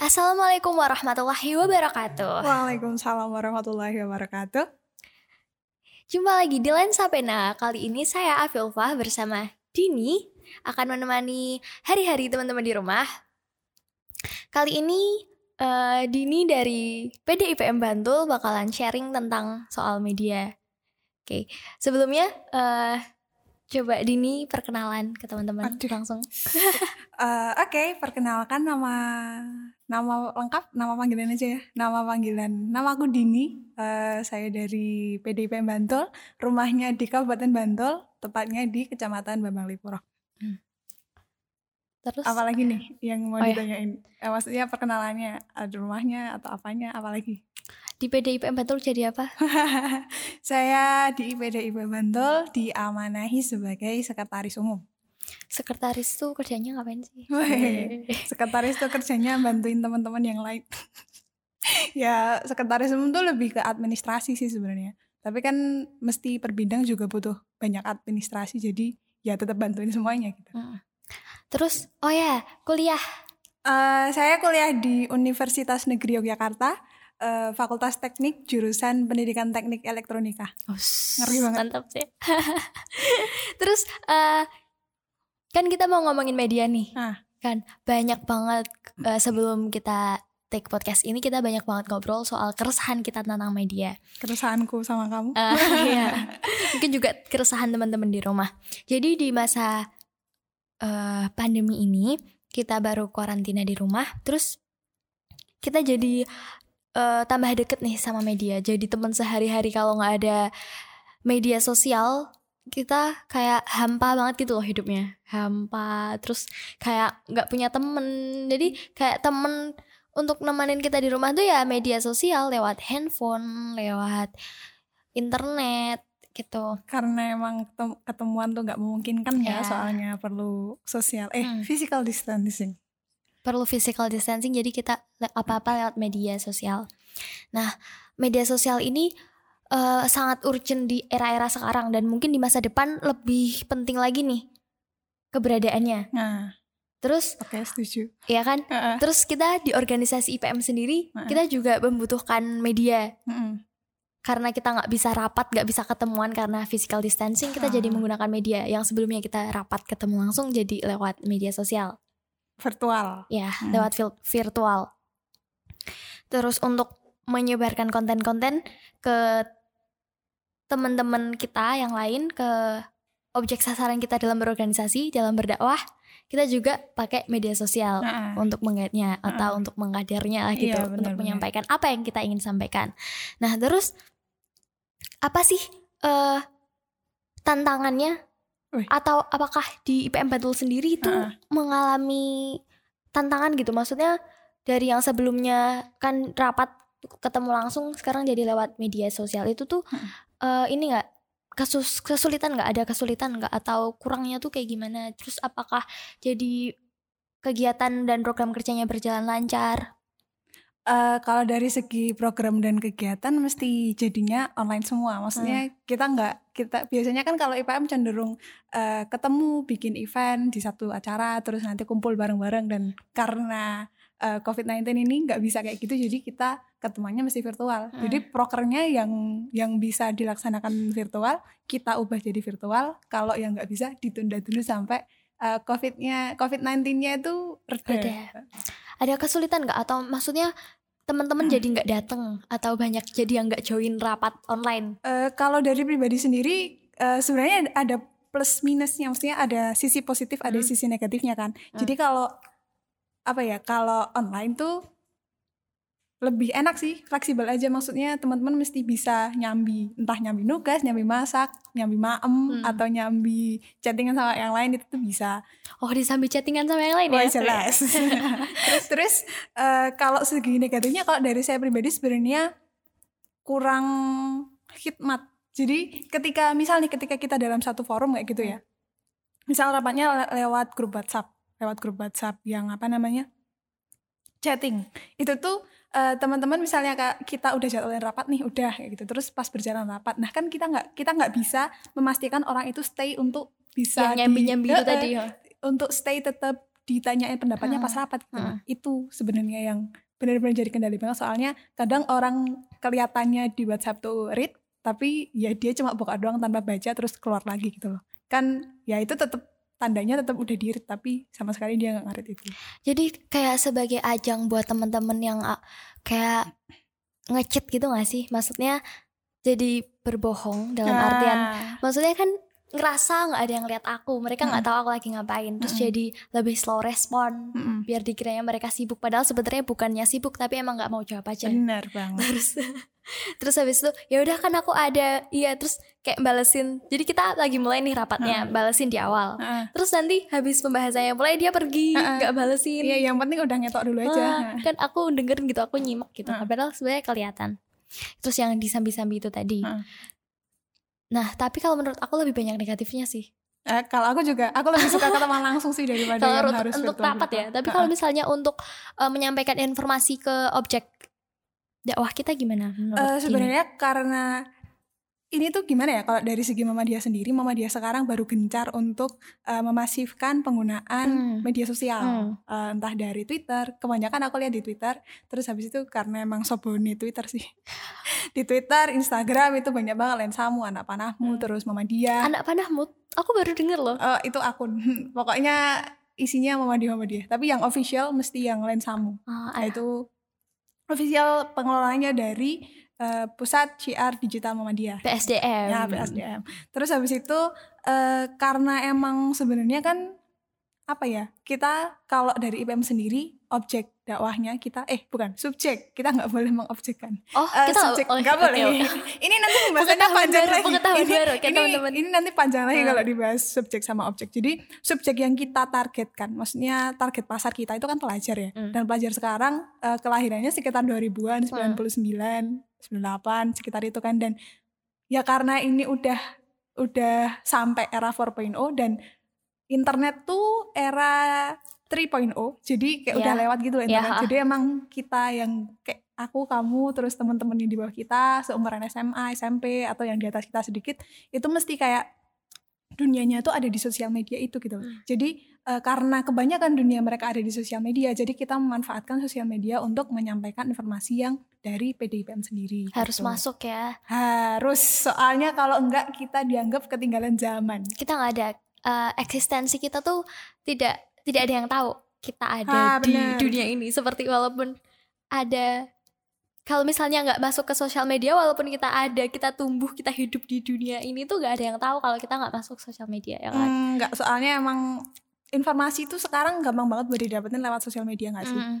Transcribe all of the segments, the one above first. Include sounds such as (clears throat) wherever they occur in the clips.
Assalamualaikum warahmatullahi wabarakatuh. Waalaikumsalam warahmatullahi wabarakatuh. Jumpa lagi di Lensa Pena. Kali ini saya Afilfah bersama Dini akan menemani hari-hari teman-teman di rumah. Kali ini uh, Dini dari PDIPM Bantul bakalan sharing tentang soal media. Oke, sebelumnya uh, coba Dini perkenalan ke teman-teman langsung. uh, (laughs) Oke, okay, perkenalkan nama nama lengkap, nama panggilan aja ya. Nama panggilan, nama aku Dini. Uh, saya dari PDIPM Bantul. Rumahnya di Kabupaten Bantul, tepatnya di Kecamatan Bambang Lipuro. Hmm. Terus apalagi nih yang mau oh, iya. ditanyain? Ya? Eh, maksudnya perkenalannya, ada rumahnya atau apanya? Apalagi? Di PDIP Bantul jadi apa? (laughs) saya di PDIP Bantul diamanahi sebagai sekretaris umum. Sekretaris tuh kerjanya ngapain sih? Wey, (laughs) sekretaris tuh kerjanya bantuin teman-teman yang lain. (laughs) ya, sekretaris umum tuh lebih ke administrasi sih sebenarnya. Tapi kan mesti per bidang juga butuh banyak administrasi jadi ya tetap bantuin semuanya gitu. Hmm. Terus, oh ya, kuliah. Uh, saya kuliah di Universitas Negeri Yogyakarta uh, Fakultas Teknik jurusan Pendidikan Teknik Elektronika. Oh, Ngeri banget. Mantap sih. (laughs) Terus uh, kan kita mau ngomongin media nih. Ah. Kan banyak banget uh, sebelum kita take podcast ini kita banyak banget ngobrol soal keresahan kita tentang media. Keresahanku sama kamu. Uh, (laughs) iya. Mungkin juga keresahan teman-teman di rumah. Jadi di masa uh, pandemi ini kita baru karantina di rumah, terus kita jadi uh, tambah deket nih sama media. Jadi teman sehari-hari kalau nggak ada media sosial kita kayak hampa banget gitu loh hidupnya. Hampa terus kayak nggak punya temen. Jadi kayak temen untuk nemenin kita di rumah tuh ya media sosial lewat handphone lewat internet gitu. Karena emang ketemuan tuh nggak memungkinkan ya, ya soalnya perlu sosial eh hmm. physical distancing. Perlu physical distancing jadi kita apa-apa lewat media sosial. Nah, media sosial ini uh, sangat urgent di era-era sekarang dan mungkin di masa depan lebih penting lagi nih keberadaannya. Nah. Terus Oke, okay, setuju. Iya kan? Uh -uh. Terus kita di organisasi IPM sendiri, uh -uh. kita juga membutuhkan media. Uh -uh. Karena kita nggak bisa rapat, nggak bisa ketemuan karena physical distancing, kita uh. jadi menggunakan media yang sebelumnya kita rapat ketemu langsung jadi lewat media sosial virtual. Ya, hmm. lewat virtual. Terus untuk menyebarkan konten-konten ke teman-teman kita yang lain ke objek sasaran kita dalam berorganisasi, dalam berdakwah, kita juga pakai media sosial nah. untuk mengaitnya nah. atau untuk mengajarnya lah gitu, iya, bener, untuk bener. menyampaikan apa yang kita ingin sampaikan. Nah, terus apa sih uh, tantangannya Wih. Atau apakah di IPM Bantul sendiri itu uh. mengalami tantangan gitu? Maksudnya dari yang sebelumnya kan rapat ketemu langsung sekarang jadi lewat media sosial itu tuh uh. Uh, ini nggak kasus kesulitan nggak ada kesulitan nggak atau kurangnya tuh kayak gimana? Terus apakah jadi kegiatan dan program kerjanya berjalan lancar? Uh, kalau dari segi program dan kegiatan mesti jadinya online semua. Maksudnya hmm. kita nggak kita biasanya kan kalau IPM cenderung uh, ketemu bikin event di satu acara terus nanti kumpul bareng-bareng dan karena uh, COVID-19 ini nggak bisa kayak gitu jadi kita ketemuannya mesti virtual. Hmm. Jadi prokernya yang yang bisa dilaksanakan virtual kita ubah jadi virtual. Kalau yang nggak bisa ditunda dulu sampai uh, COVID-nya COVID-19-nya itu reda ada kesulitan nggak atau maksudnya teman-teman hmm. jadi nggak datang atau banyak jadi yang nggak join rapat online? Uh, kalau dari pribadi sendiri uh, sebenarnya ada plus minusnya, maksudnya ada sisi positif, hmm. ada sisi negatifnya kan. Hmm. Jadi kalau apa ya, kalau online tuh lebih enak sih fleksibel aja. Maksudnya teman-teman mesti bisa nyambi entah nyambi nugas nyambi masak nyambi maem hmm. atau nyambi chattingan sama yang lain itu tuh bisa. Oh disambi chattingan sama yang lain oh, ya jelas. (laughs) Terus terus uh, kalau segi negatifnya kalau dari saya pribadi sebenarnya kurang khidmat. Jadi ketika misal nih ketika kita dalam satu forum kayak gitu ya. Misal rapatnya le lewat grup WhatsApp lewat grup WhatsApp yang apa namanya chatting itu tuh uh, teman-teman misalnya kak kita udah jadwalin rapat nih udah kayak gitu terus pas berjalan rapat nah kan kita nggak kita nggak bisa memastikan orang itu stay untuk bisa nyambi nyambi itu tadi ya untuk stay tetap ditanyain pendapatnya pas rapat gitu. Hmm. Itu sebenarnya yang benar-benar jadi kendali banget soalnya kadang orang kelihatannya di WhatsApp tuh read tapi ya dia cuma buka doang tanpa baca terus keluar lagi gitu loh. Kan ya itu tetap tandanya tetap udah di read tapi sama sekali dia nggak ngarit itu. Jadi kayak sebagai ajang buat teman-teman yang ah, kayak ngecit gitu gak sih? Maksudnya jadi berbohong dalam artian Nah, maksudnya kan ngerasa nggak ada yang lihat aku mereka nggak Mm-mm. tahu aku lagi ngapain terus Mm-mm. jadi lebih slow respon mm-mm. biar dikiranya mereka sibuk padahal sebenarnya bukannya sibuk tapi emang nggak mau jawab aja benar (laughs) banget. terus terus habis itu ya udah kan aku ada iya terus kayak balesin jadi kita lagi mulai nih rapatnya Mm. balesin di awal Heeh. terus nanti habis pembahasannya mulai dia pergi nggak balesin Iya yang penting udah ngetok dulu aja. Ah, kan aku dengerin gitu aku nyimak gitu padahal sebenarnya kelihatan terus yang disambi-sambi itu tadi. Nah tapi kalau menurut aku lebih banyak negatifnya sih Eh, kalau aku juga, aku lebih suka ketemu (laughs) langsung sih daripada kalau yang harus untuk rapat ya tapi kalau misalnya untuk eh, menyampaikan informasi ke objek dakwah kita gimana Gina? sebenarnya karena ini tuh gimana ya kalau dari segi Mama dia sendiri Mama dia sekarang baru gencar untuk eh, memasifkan penggunaan Hmm. media sosial Hmm. Eh, entah dari Twitter kebanyakan aku lihat di Twitter terus habis itu karena emang soboni Twitter sih (laughs) (laughs) di Twitter Instagram itu banyak banget lensamu anak panahmu Hmm. terus Mama dia. Anak panahmu? Aku baru denger loh. Eh, itu akun. (laughs) Pokoknya isinya Mama dia Mama dia. Tapi yang official mesti yang lensamu Ah, Nah, itu official pengelolanya dari eh, pusat CR digital Muhammadiyah PSDM ya PSDM terus habis itu eh, karena emang sebenarnya kan apa ya kita kalau dari IPM sendiri objek dakwahnya kita eh bukan subjek. Kita nggak boleh mengobjekkan. Oh Eh, kita subjek. oh, nggak boleh. oke. (laughs) ini nanti pembahasannya panjang baru, lagi. pengetahuan ini, baru, kayak ini, ini nanti panjang lagi Hmm. kalau dibahas subjek sama objek. Jadi subjek yang kita targetkan maksudnya target pasar kita itu kan pelajar ya. Hmm. dan pelajar sekarang eh, kelahirannya sekitar 2000-an Hmm. 99 98 sekitar itu kan. Dan ya karena ini udah udah sampai era 4.0 dan internet tuh era 3.0 jadi kayak udah Ya. lewat gitu loh Ya, internet ha. jadi emang kita yang kayak aku kamu terus teman-teman yang di bawah kita seumuran SMA SMP atau yang di atas kita sedikit itu mesti kayak dunianya tuh ada di sosial media itu gitu loh. Hmm. jadi eh, karena kebanyakan dunia mereka ada di sosial media jadi kita memanfaatkan sosial media untuk menyampaikan informasi yang dari PDIPM sendiri harus gitu. masuk ya harus soalnya kalau enggak kita dianggap ketinggalan zaman kita nggak ada eh, eksistensi kita tuh tidak tidak ada yang tahu kita ada Ah, di dunia ini seperti walaupun ada kalau misalnya nggak masuk ke sosial media walaupun kita ada kita tumbuh kita hidup di dunia ini tuh nggak ada yang tahu kalau kita nggak masuk sosial media ya kan? Hmm, enggak soalnya emang informasi itu sekarang gampang banget buat didapetin lewat sosial media nggak sih? Mm.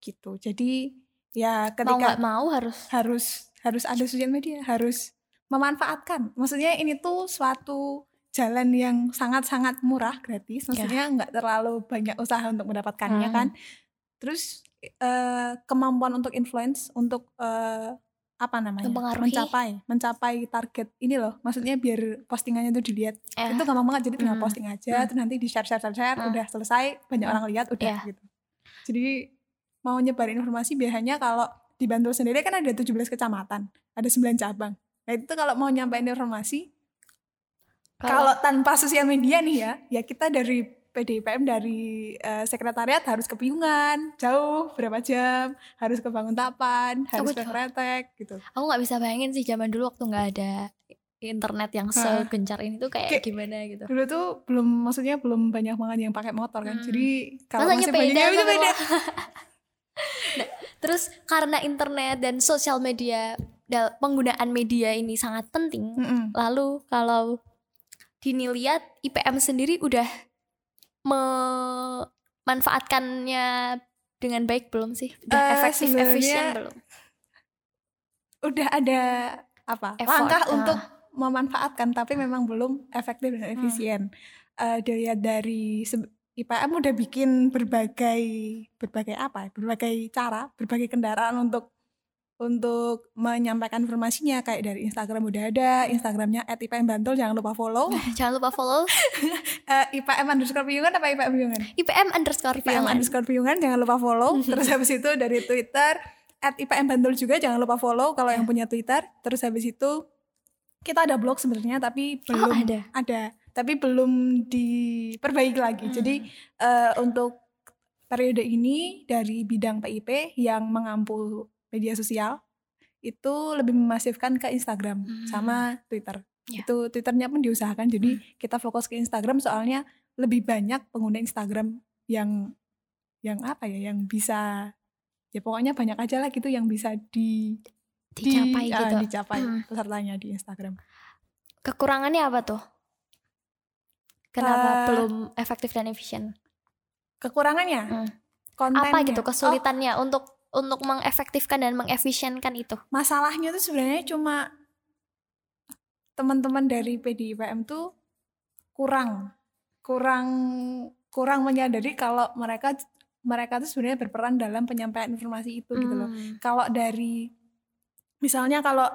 gitu. Jadi ya mau ketika nggak mau harus harus harus ada sosial media harus memanfaatkan. Maksudnya ini tuh suatu jalan yang sangat-sangat murah gratis maksudnya nggak terlalu banyak usaha untuk mendapatkannya Hmm. kan terus eh, kemampuan untuk influence untuk eh, apa namanya Mempengaruhi. mencapai mencapai target ini loh maksudnya biar postingannya tuh dilihat eh, itu gampang banget jadi tinggal Hmm. posting aja Hmm. terus nanti di share share share, share Hmm. udah selesai banyak Hmm. orang lihat udah Iya. gitu jadi mau nyebarin informasi biasanya kalau di Bantul sendiri kan ada 17 kecamatan ada 9 cabang nah itu kalau mau nyampein informasi kalau tanpa sosial media nih ya ya kita dari PDIPM dari eh, sekretariat harus ke Piungan jauh berapa jam harus ke Banguntapan harus Aku ke. Kretek gitu aku nggak bisa bayangin sih zaman dulu waktu nggak ada internet yang segencar ini tuh kayak Kayak- gimana gitu dulu tuh belum maksudnya belum banyak banget yang pakai motor kan Hmm. jadi kalau masih nyepeda banyak beda (laughs) Nah, terus karena internet dan sosial media penggunaan media ini sangat penting Mm-mm. lalu kalau Dini lihat IPM sendiri udah memanfaatkannya dengan baik belum sih udah Eh, efektif efisien belum udah ada apa Effort, langkah ah. untuk memanfaatkan tapi memang belum efektif dan efisien. Eh, dilihat dari IPM udah bikin berbagai berbagai apa? ya, Berbagai cara, berbagai kendaraan untuk untuk menyampaikan informasinya kayak dari Instagram udah ada, Instagramnya @ipm Bantul jangan lupa follow. (laughs) jangan lupa follow (laughs) Eh, IPM underscore Piungan apa IPM Piungan? IPM underscore IPM Piungan. underscore Piungan jangan lupa follow. (laughs) Terus habis itu dari Twitter at IPM Bantul juga jangan lupa follow kalau yang punya Twitter. Terus habis itu kita ada blog sebenarnya tapi belum oh ada ada tapi belum diperbaiki lagi. Hmm. Jadi eh, untuk periode ini dari bidang PIP yang mengampu media sosial itu lebih memasifkan ke Instagram Hmm. sama Twitter. Ya. Itu Twitternya pun diusahakan. Jadi kita fokus ke Instagram soalnya lebih banyak pengguna Instagram yang yang apa ya, yang bisa ya pokoknya banyak aja lah gitu yang bisa di di- dicapai ah, gitu. dicapai Hmm. pesertanya di Instagram. Kekurangannya apa tuh? Kenapa Eh, belum efektif dan efisien? Kekurangannya Hmm. kontennya. Apa gitu Oh, kesulitannya untuk untuk mengefektifkan dan mengefisienkan itu? masalahnya tuh sebenarnya cuma teman-teman dari PDIPM tuh kurang kurang kurang menyadari kalau mereka mereka tuh sebenarnya berperan dalam penyampaian informasi itu gitu loh. Hmm. Kalau dari misalnya kalau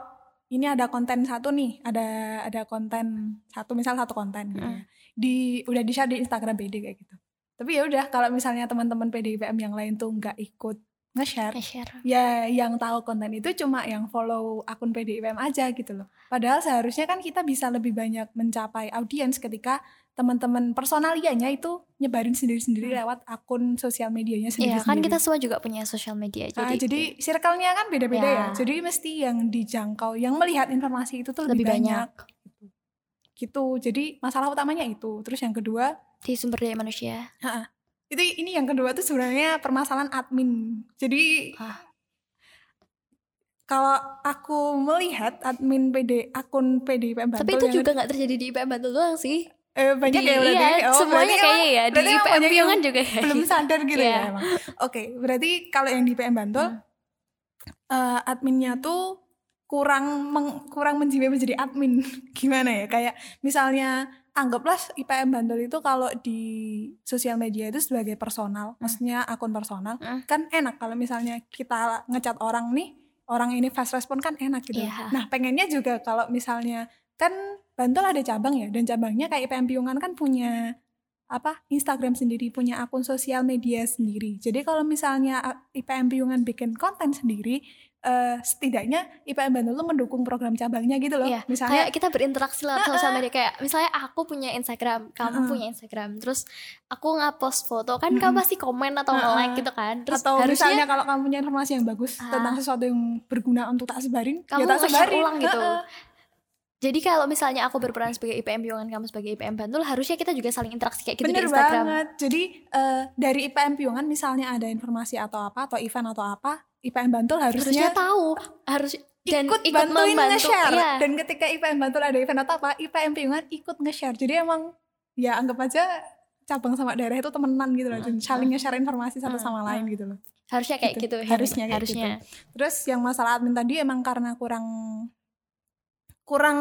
ini ada konten satu nih, ada ada konten satu misal satu konten gitu Mm. ya. Di udah di-share di Instagram PD kayak gitu. Tapi ya udah kalau misalnya teman-teman PDIPM yang lain tuh nggak ikut nge-share Nge-share. ya yang tahu konten itu cuma yang follow akun PDIPM aja gitu loh. Padahal seharusnya kan kita bisa lebih banyak mencapai audiens ketika teman-teman personalianya itu nyebarin sendiri-sendiri lewat akun sosial medianya Iya sendiri-sendiri. kan kita semua juga punya sosial media Ah, jadi, jadi circle-nya kan beda-beda ya. Ya. Jadi mesti yang dijangkau, yang melihat informasi itu tuh lebih, lebih banyak Gitu. Gitu. Jadi masalah utamanya itu. Terus yang kedua, di sumber daya manusia. Itu ini yang kedua tuh sebenarnya permasalahan admin. Jadi Ah. kalau aku melihat admin PD akun PDIPM Bantul Tapi itu juga nggak terjadi di IPM Bantul doang sih. eh, banyak Di- ya berarti. iya, Oh, semuanya kayaknya ya di IPM Piungan juga ya. belum sadar gitu Iya. ya emang. Oke, berarti kalau yang di PM Bantul Hmm. eh, adminnya tuh kurang meng- kurang menjiwai menjadi admin. (laughs) Gimana ya? Kayak misalnya anggaplah IPM Bantul itu kalau di sosial media itu sebagai personal, maksudnya akun personal, Hmm. kan enak kalau misalnya kita ngecat orang nih, orang ini fast respon kan enak gitu. Iya. Nah, pengennya juga kalau misalnya kan Bantul ada cabang ya, dan cabangnya kayak IPM Piungan kan punya apa Instagram sendiri punya akun sosial media sendiri. Jadi kalau misalnya IPM Piungan bikin konten sendiri, eh, setidaknya IPM tuh mendukung program cabangnya gitu loh. Iya, Misalnya kayak kita berinteraksi lewat sosial media kayak misalnya aku punya Instagram, kamu Heeh. punya Instagram, terus aku nge-post foto kan Mm-mm. kamu pasti komen atau Heeh. nge-like gitu kan. Terus atau harusnya misalnya kalau kamu punya informasi yang bagus Ah. tentang sesuatu yang berguna untuk tak sebarin, kamu ya tak sebarin. ulang gitu. Heeh. Jadi kalau misalnya aku berperan sebagai IPM Piungan, kamu sebagai IPM Bantul, harusnya kita juga saling interaksi kayak gitu Bener di Instagram. banget. Jadi eh, dari IPM Piungan misalnya ada informasi atau apa atau event atau apa, IPM Bantul Harusnya harusnya, tahu, harus dan ikut, ikut, bantuin nge-share. Iya. Dan ketika IPM Bantul ada event atau apa, IPM Piungan ikut nge-share. Jadi emang ya anggap aja cabang sama daerah itu temenan gitu loh, dan saling nge-share informasi satu sama Hmm. lain gitu loh. harusnya kayak Gitu. gitu. Harusnya kayak harusnya. Terus yang masalah admin tadi emang karena kurang kurang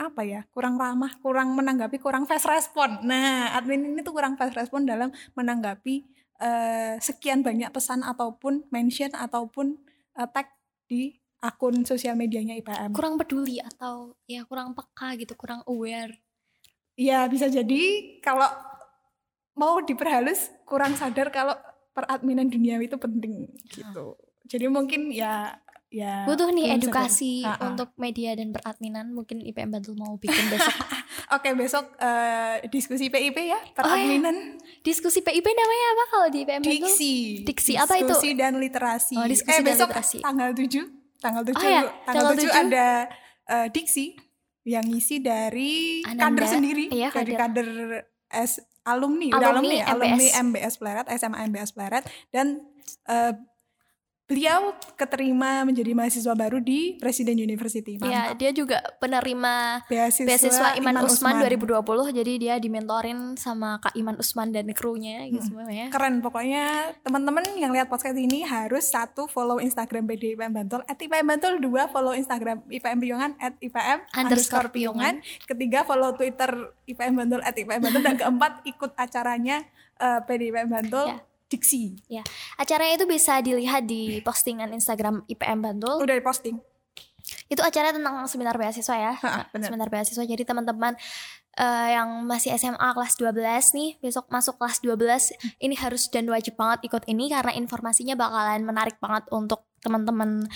apa ya kurang ramah kurang menanggapi kurang fast respon. Nah admin ini tuh kurang fast respon dalam menanggapi eh, sekian banyak pesan ataupun mention ataupun eh, tag di akun sosial medianya IPM Kurang peduli atau ya kurang peka gitu, kurang aware. ya bisa jadi kalau mau diperhalus kurang sadar kalau peradminan duniawi itu penting gitu. Jadi mungkin ya ya Butuh nih edukasi Ha-ha. untuk media dan peradminan. Mungkin IPM Bantul mau bikin besok (laughs) Oke besok eh, diskusi PIP ya Oh, peradminan diskusi PIP namanya apa kalau di IPM Bantul? diksi Diksi apa itu? Diskusi dan literasi. Oh, diskusi eh dan besok literasi. tanggal 7 tanggal 7 Oh, ya, tanggal, tanggal 7 7. ada eh, diksi yang ngisi dari Ananda. kader sendiri Iya, dari kader. kader S alumni, udah Alumni alumni ya, alumni MBS. MBS Pleret SMA MBS Pleret dan eh, beliau keterima menjadi mahasiswa baru di Presiden University. Iya, dia juga penerima beasiswa, beasiswa Iman, Usman, 2020. Jadi dia dimentorin sama Kak Iman Usman dan krunya gitu semuanya. Keren pokoknya teman-teman yang lihat podcast ini harus satu follow Instagram PD IPM Bantul at IPM Bantul dua follow Instagram IPM Piungan at IPM Underscore Piungan ketiga follow Twitter IPM Bantul at IPM Bantul dan keempat ikut acaranya eh, PD IPM Bantul Ya. Diksi Acaranya itu bisa dilihat di postingan Instagram IPM Bantul. udah diposting Itu acara tentang seminar beasiswa ya. Ha, bener. Seminar beasiswa. Jadi teman-teman eh, yang masih SMA kelas 12 nih, besok masuk kelas 12, ini harus dan wajib banget ikut ini karena informasinya bakalan menarik banget untuk teman-teman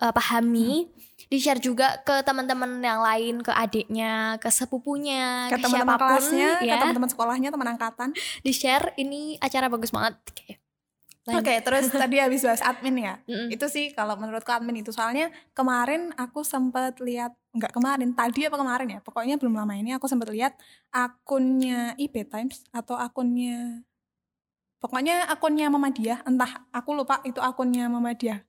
eh, pahami. Di di share juga ke teman-teman yang lain ke adiknya ke sepupunya ke ke, teman-teman siapa pun kelasnya ke ya teman-teman sekolahnya teman angkatan di share ini acara bagus banget kayak Oke, lanjut. terus (laughs) tadi habis bahas admin ya. Mm-mm. Itu sih kalau menurutku admin itu soalnya kemarin aku sempat lihat nggak kemarin, tadi apa kemarin ya? Pokoknya belum lama ini aku sempat lihat akunnya IP Times atau akunnya pokoknya akunnya Muhammadiyah, entah aku lupa itu akunnya Muhammadiyah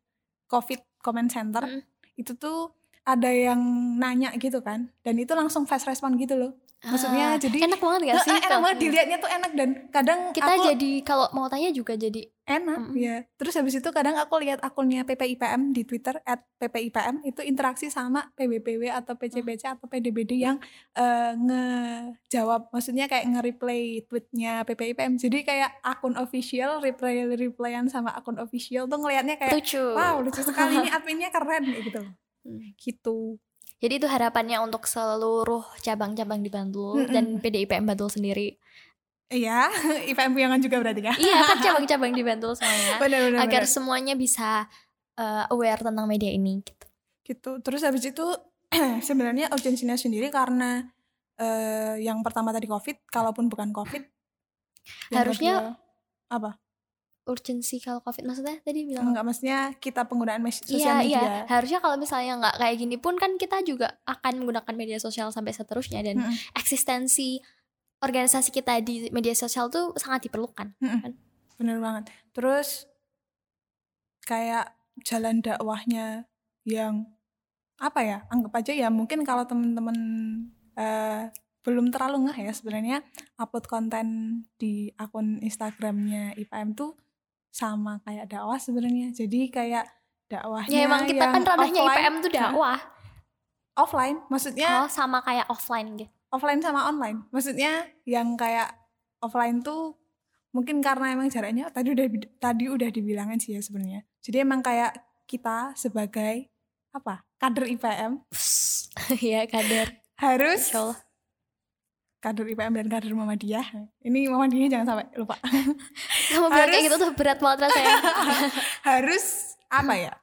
Covid Comment Center. Mm. Itu tuh ada yang nanya gitu kan. Dan itu langsung fast respon gitu loh. Maksudnya Ah, jadi enak banget gak sih enak banget dilihatnya tuh enak dan kadang kita aku jadi kalau mau tanya juga jadi enak Mm-mm. ya terus habis itu kadang aku lihat akunnya PPIPM di Twitter at PPIPM itu interaksi sama PBPW atau PCPC atau PDBD yang eh, ngejawab. Maksudnya kayak nge-replay tweetnya PPIPM jadi kayak akun official reply replyan sama akun official tuh ngelihatnya kayak lucu. Wow lucu sekali ini (laughs) adminnya keren gitu Hmm. gitu Jadi itu harapannya untuk seluruh cabang-cabang di Bantul Mm-mm. dan PDIPM Bantul sendiri. iya (laughs) IPM Piangan juga berarti kan iya kan (laughs) cabang-cabang di Bantul semuanya. agar benar. semuanya bisa uh, aware tentang media ini gitu. gitu terus habis itu (clears throat) sebenarnya urgensinya sendiri karena eh, yang pertama tadi covid kalaupun bukan covid Harusnya- kedua- apa Urgensi kalau Covid maksudnya tadi bilang enggak maksudnya kita penggunaan mes- Iya, sosial iya. media Harusnya kalau misalnya nggak kayak gini pun kan kita juga akan menggunakan media sosial sampai seterusnya dan Mm-mm. eksistensi organisasi kita di media sosial tuh sangat diperlukan. bener banget terus kayak jalan dakwahnya yang apa ya anggap aja ya mungkin kalau temen-temen eh, belum terlalu ngeh ya sebenarnya upload konten di akun Instagramnya IPM tuh sama kayak dakwah sebenarnya jadi kayak dakwahnya Ya emang kita kan ranahnya offline- IPM tuh dakwah. offline maksudnya Oh, sama kayak offline gitu. offline sama online maksudnya yang kayak offline tuh mungkin karena emang jaraknya tadi udah tadi udah dibilangin sih ya sebenarnya jadi emang kayak kita sebagai apa kader IPM (laughs) ya kader. harus Insya Allah. Kader IPM dan kader Muhammadiyah ini Muhammadiyah jangan sampai lupa. (laughs) Kamu bilang kayak gitu tuh berat banget rasanya. (laughs) harus apa ya?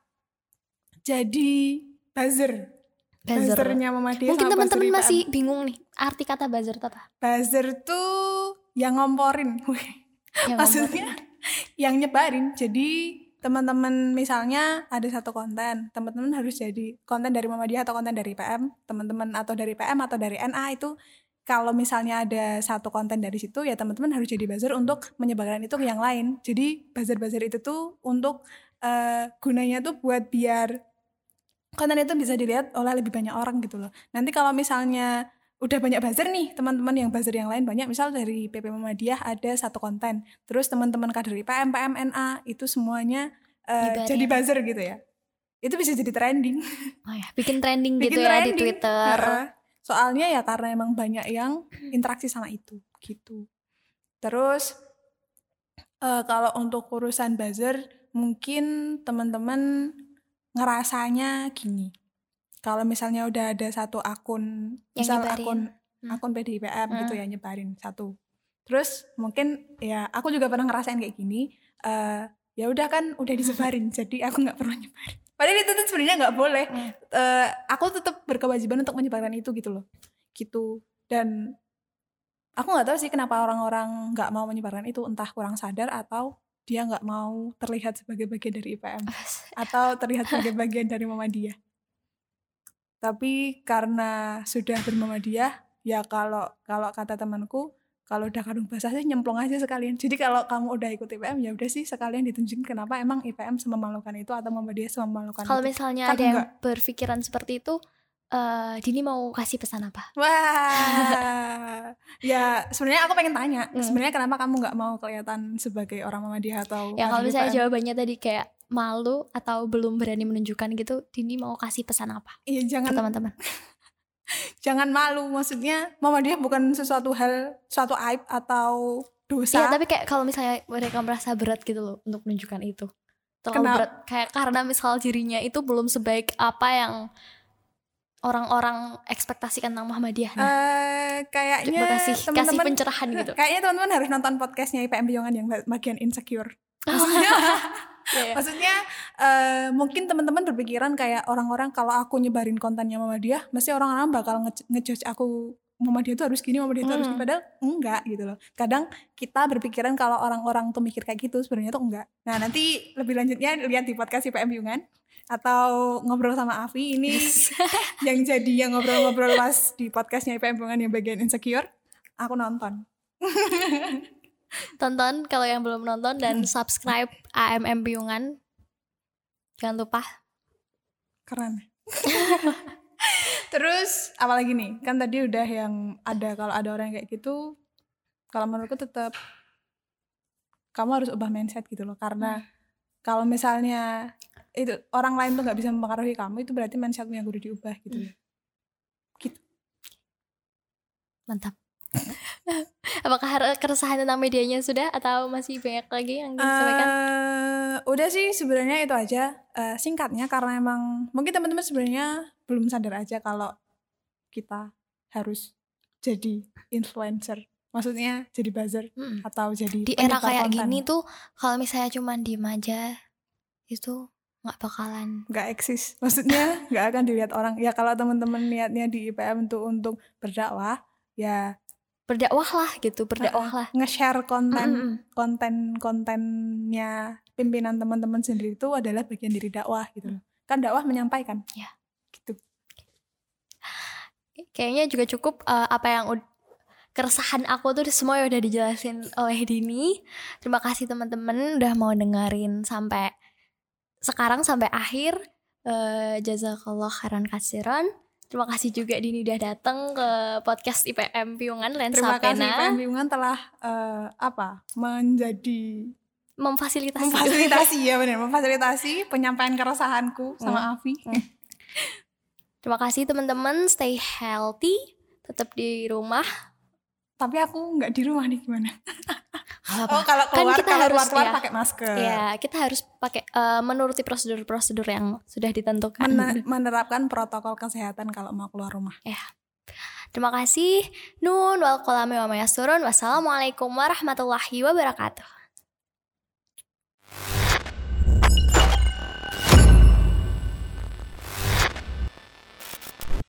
Jadi buzzer. Buzzer. buzzernya Muhammadiyah Mungkin teman-teman masih bingung nih arti kata buzzer itu apa? buzzer tuh yang ngomporin. (laughs) Yang maksudnya yang nyebarin. Jadi teman-teman misalnya ada satu konten teman-teman harus jadi konten dari Muhammadiyah atau konten dari PM teman-teman atau dari PM atau dari NA itu kalau misalnya ada satu konten dari situ ya teman-teman harus jadi buzzer untuk menyebarkan itu ke yang lain jadi buzzer-buzzer itu tuh untuk eh, gunanya tuh buat biar konten itu bisa dilihat oleh lebih banyak orang gitu loh nanti kalau misalnya udah banyak buzzer nih teman-teman yang buzzer yang lain banyak misal dari PP Muhammadiyah ada satu konten terus teman-teman kader IPM, PM, NA itu semuanya Nyebarin. jadi buzzer gitu ya itu bisa jadi trending Oh ya, bikin trending (laughs) Bikin gitu ya di trending. Twitter. Heeh. Soalnya ya karena emang banyak yang interaksi sama itu gitu terus eh, kalau untuk urusan buzzer mungkin teman-teman ngerasanya gini kalau misalnya udah ada satu akun Yang misal nyebarin. akun Hmm. akun PDIPM gitu Hmm. ya nyebarin satu terus mungkin ya aku juga pernah ngerasain kayak gini eh ya udah kan udah disebarin (laughs) jadi aku nggak perlu nyebarin padahal itu tuh sebenarnya nggak boleh. Hmm. Eh, aku tetap berkewajiban untuk menyebarkan itu gitu loh. Gitu. Dan aku nggak tahu sih kenapa orang-orang nggak mau menyebarkan itu. Entah kurang sadar atau dia nggak mau terlihat sebagai bagian dari IPM atau terlihat (laughs) sebagai bagian dari Muhammadiyah tapi karena sudah bermuhammadiyah ya kalau kalau kata temanku kalau udah kadung basah sih nyemplung aja sekalian jadi kalau kamu udah ikut IPM ya udah sih sekalian ditunjukin kenapa emang IPM sememalukan itu atau Muhammadiyah sememalukan Kalau misalnya Kan ada yang enggak. berpikiran seperti itu, eh Dini mau kasih pesan apa? Wah, ya sebenarnya aku pengen tanya, Hmm. sebenarnya kenapa kamu nggak mau kelihatan sebagai orang Muhammadiyah atau Ya kalau misalnya IPM? jawabannya tadi kayak malu atau belum berani menunjukkan gitu, Dini mau kasih pesan apa Iya jangan teman-teman? Jangan malu, maksudnya Muhammadiyah bukan sesuatu hal, suatu aib atau dosa. Iya, tapi kayak kalau misalnya mereka merasa berat gitu loh untuk menunjukkan itu. Terlalu Kenapa? berat kayak karena misal dirinya itu belum sebaik apa yang orang-orang ekspektasikan tentang Muhammadiyah. Nah, Eh, kayaknya kasih kasih pencerahan gitu. kayaknya teman-teman harus nonton podcastnya IPM Piyongan yang bagian insecure. Maksudnya, (laughs) Iya, iya. maksudnya eh, mungkin teman-teman berpikiran kayak orang-orang kalau aku nyebarin kontennya Muhammadiyah, mesti orang-orang bakal nge- ngejudge aku Muhammadiyah itu harus gini, Muhammadiyah itu harus Hmm. gini. Padahal enggak gitu loh. Kadang kita berpikiran kalau orang-orang tuh mikir kayak gitu, sebenarnya tuh enggak. Nah nanti lebih lanjutnya lihat di podcast IPM Biungan atau ngobrol sama Avi ini (laughs) yang jadi yang ngobrol-ngobrol pas di podcastnya IPM Biungan yang bagian insecure, aku nonton. (laughs) Tonton kalau yang belum nonton dan subscribe AMM Piungan. Jangan lupa. Keren. (laughs) Terus apalagi nih? Kan tadi udah yang ada kalau ada orang kayak gitu, kalau menurutku tetap kamu harus ubah mindset gitu loh. Karena kalau misalnya itu orang lain tuh nggak bisa mempengaruhi kamu, itu berarti mindsetmu yang kudu diubah gitu. loh. Mantap. (laughs) Apakah keresahan tentang medianya sudah atau masih banyak lagi yang disampaikan? Eh, udah sih sebenarnya itu aja Eh, singkatnya karena emang mungkin teman-teman sebenarnya belum sadar aja kalau kita harus jadi influencer. Maksudnya jadi buzzer Mm. atau jadi Di era kayak konten. gini tuh kalau misalnya cuma diem aja itu nggak bakalan nggak eksis maksudnya (laughs) nggak akan dilihat orang ya kalau teman-teman niatnya di IPM untuk untuk berdakwah ya berdakwah lah gitu, berdakwah lah. nge-share konten Mm-mm. konten kontennya pimpinan teman-teman sendiri itu adalah bagian dari dakwah gitu loh kan dakwah menyampaikan Ya. gitu Kayaknya juga cukup eh, apa yang keresahan aku tuh semua udah dijelasin oleh Dini. Terima kasih teman-teman udah mau dengerin sampai sekarang sampai akhir. Eh, jazakallah khairan kasiran. Terima kasih juga Dini udah datang ke podcast IPM Piungan Lensa terima kasih Pena. IPM Bimbingan telah eh, apa menjadi memfasilitasi. memfasilitasi (laughs) ya benar memfasilitasi penyampaian keresahanku sama Avi Terima kasih teman-teman, stay healthy, tetap di rumah. tapi aku nggak di rumah nih gimana (laughs) Gak oh kalau Kan keluar kita kalau harus, keluar keluar ya. pakai masker Ya, kita harus pakai eh, menuruti prosedur-prosedur yang sudah ditentukan. Men- (laughs) menerapkan protokol kesehatan kalau mau keluar rumah Terima kasih. Nun wal kolami wa. Wassalamualaikum warahmatullahi wabarakatuh.